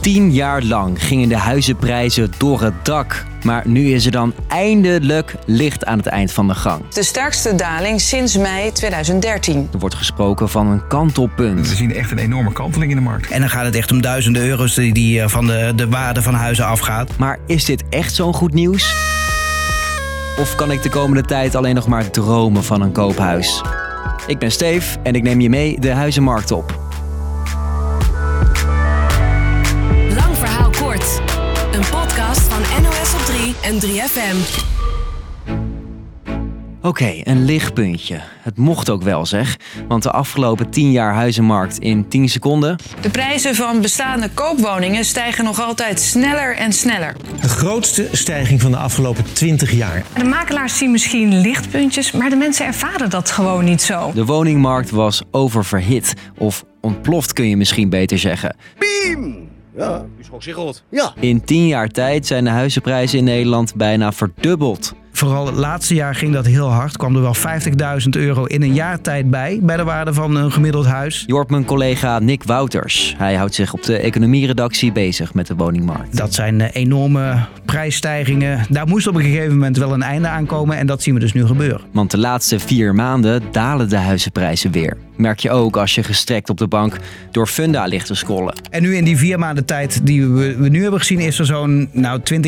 Tien jaar lang gingen de huizenprijzen door het dak. Maar nu is er dan eindelijk licht aan het eind van de gang. De sterkste daling sinds mei 2013. Er wordt gesproken van een kantelpunt. We zien echt een enorme kanteling in de markt. En dan gaat het echt om duizenden euro's die, eh, van de, de waarde van huizen afgaat. Maar is dit echt zo'n goed nieuws? Of kan ik de komende tijd alleen nog maar dromen van een koophuis? Ik ben Steef en ik neem je mee de huizenmarkt op. en 3FM. Oké, een lichtpuntje. Het mocht ook wel zeg, want de afgelopen 10 jaar huizenmarkt in 10 seconden. De prijzen van bestaande koopwoningen stijgen nog altijd sneller en sneller. De grootste stijging van de afgelopen 20 jaar. De makelaars zien misschien lichtpuntjes, maar de mensen ervaren dat gewoon niet zo. De woningmarkt was oververhit, of ontploft kun je misschien beter zeggen. Ja, u schrok zich rot. In 10 jaar tijd zijn de huizenprijzen in Nederland bijna verdubbeld. Vooral het laatste jaar ging dat heel hard. Kwam er wel 50.000 euro in een jaar tijd bij, bij de waarde van een gemiddeld huis. Je hoort mijn collega Nick Wouters. Hij houdt zich op de economieredactie bezig met de woningmarkt. Dat zijn eh, enorme prijsstijgingen. Daar moest op een gegeven moment wel een einde aan komen en dat zien we dus nu gebeuren. Want de laatste vier maanden dalen de huizenprijzen weer. Merk je ook als je gestrekt op de bank door Funda ligt te scrollen. En nu in die vier maanden tijd die we, we nu hebben gezien, is er zo'n nou, 20.000,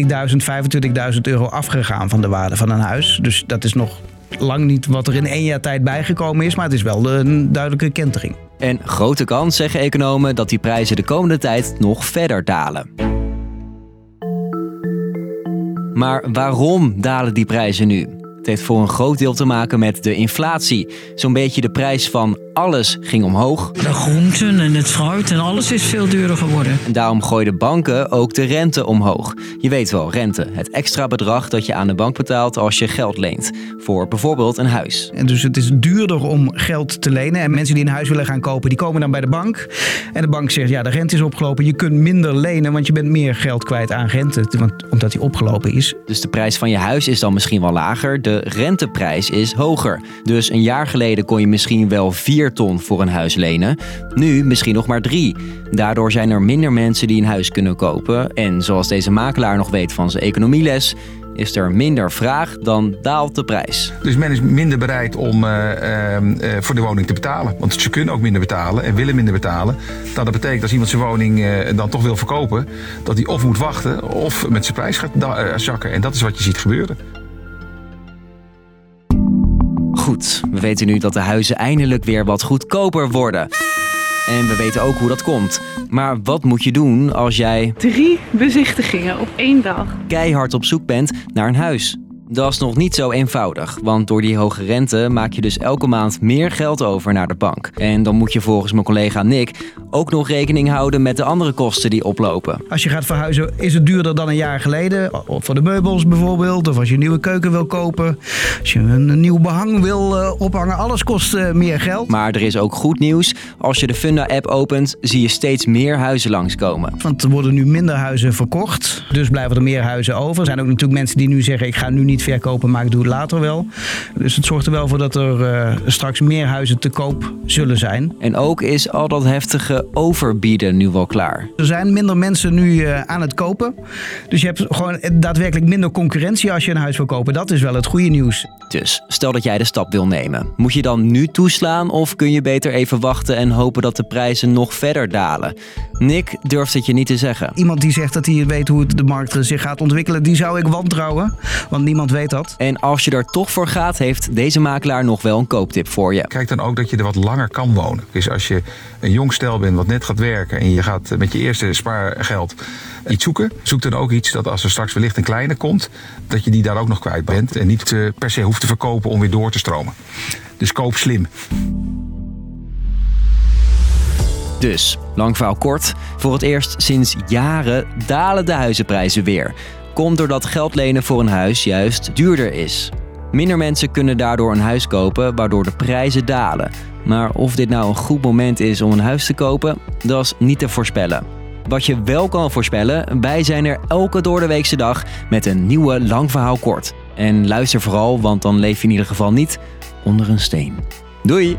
25.000 euro afgegaan van de waarde van een huis. Dus dat is nog lang niet wat er in één jaar tijd bijgekomen is, maar het is wel een duidelijke kentering. En grote kans, zeggen economen, dat die prijzen de komende tijd nog verder dalen. Maar waarom dalen die prijzen nu? Het heeft voor een groot deel te maken met de inflatie. Zo'n beetje de prijs van alles ging omhoog. De groenten en het fruit en alles is veel duurder geworden. En daarom gooiden banken ook de rente omhoog. Je weet wel, rente. Het extra bedrag dat je aan de bank betaalt als je geld leent. Voor bijvoorbeeld een huis. En dus het is duurder om geld te lenen. En mensen die een huis willen gaan kopen, die komen dan bij de bank. En de bank zegt, ja, de rente is opgelopen. Je kunt minder lenen, want je bent meer geld kwijt aan rente. Want, omdat die opgelopen is. Dus de prijs van je huis is dan misschien wel lager. De renteprijs is hoger. Dus een jaar geleden kon je misschien wel 4 ton voor een huis lenen. Nu misschien nog maar 3. Daardoor zijn er minder mensen die een huis kunnen kopen. En zoals deze makelaar nog weet van zijn economieles, is er minder vraag, dan daalt de prijs. Dus men is minder bereid om eh, eh, eh, voor de woning te betalen. Want ze kunnen ook minder betalen en willen minder betalen. Nou, dat betekent als iemand zijn woning eh, dan toch wil verkopen, dat hij of moet wachten of met zijn prijs gaat zakken. En dat is wat je ziet gebeuren. Goed, we weten nu dat de huizen eindelijk weer wat goedkoper worden. En we weten ook hoe dat komt. Maar wat moet je doen als jij Drie bezichtigingen op één dag. keihard op zoek bent naar een huis? Dat is nog niet zo eenvoudig, want door die hoge rente maak je dus elke maand meer geld over naar de bank. En dan moet je volgens mijn collega Nick ook nog rekening houden met de andere kosten die oplopen. Als je gaat verhuizen, is het duurder dan een jaar geleden. Of voor de meubels bijvoorbeeld. Of als je een nieuwe keuken wil kopen. Als je een, een nieuw behang wil eh, ophangen. Alles kost eh, meer geld. Maar er is ook goed nieuws. Als je de Funda-app opent, zie je steeds meer huizen langskomen. Want er worden nu minder huizen verkocht. Dus blijven er meer huizen over. Er zijn ook natuurlijk mensen die nu zeggen: ik ga nu niet verkopen, maar ik doe het later wel. Dus het zorgt er wel voor dat er eh, straks meer huizen te koop zullen zijn. En ook is al dat heftige overbieden nu wel klaar. Er zijn minder mensen nu eh, aan het kopen. Dus je hebt gewoon daadwerkelijk minder concurrentie als je een huis wil kopen. Dat is wel het goede nieuws. Dus stel dat jij de stap wil nemen. Moet je dan nu toeslaan of kun je beter even wachten en hopen dat de prijzen nog verder dalen? Nick durft het je niet te zeggen. Iemand die zegt dat hij weet hoe de markt zich gaat ontwikkelen, die zou ik wantrouwen. Want niemand weet dat. En als je er toch voor gaat, heeft deze makelaar nog wel een kooptip voor je. Kijk dan ook dat je er wat langer kan wonen. Dus als je een jong stel bent wat net gaat werken en je gaat met je eerste spaargeld iets zoeken, zoek dan ook iets dat als er straks wellicht een kleine komt, dat je die daar ook nog kwijt bent en niet eh, per se hoeft te verkopen om weer door te stromen. Dus koop slim. Dus, lang verhaal kort. Voor het eerst sinds jaren dalen de huizenprijzen weer. Komt doordat geld lenen voor een huis juist duurder is. Minder mensen kunnen daardoor een huis kopen, waardoor de prijzen dalen. Maar of dit nou een goed moment is om een huis te kopen, dat is niet te voorspellen. Wat je wel kan voorspellen, wij zijn er elke doordeweekse dag met een nieuwe lang verhaal kort. En luister vooral, want dan leef je in ieder geval niet onder een steen. Doei!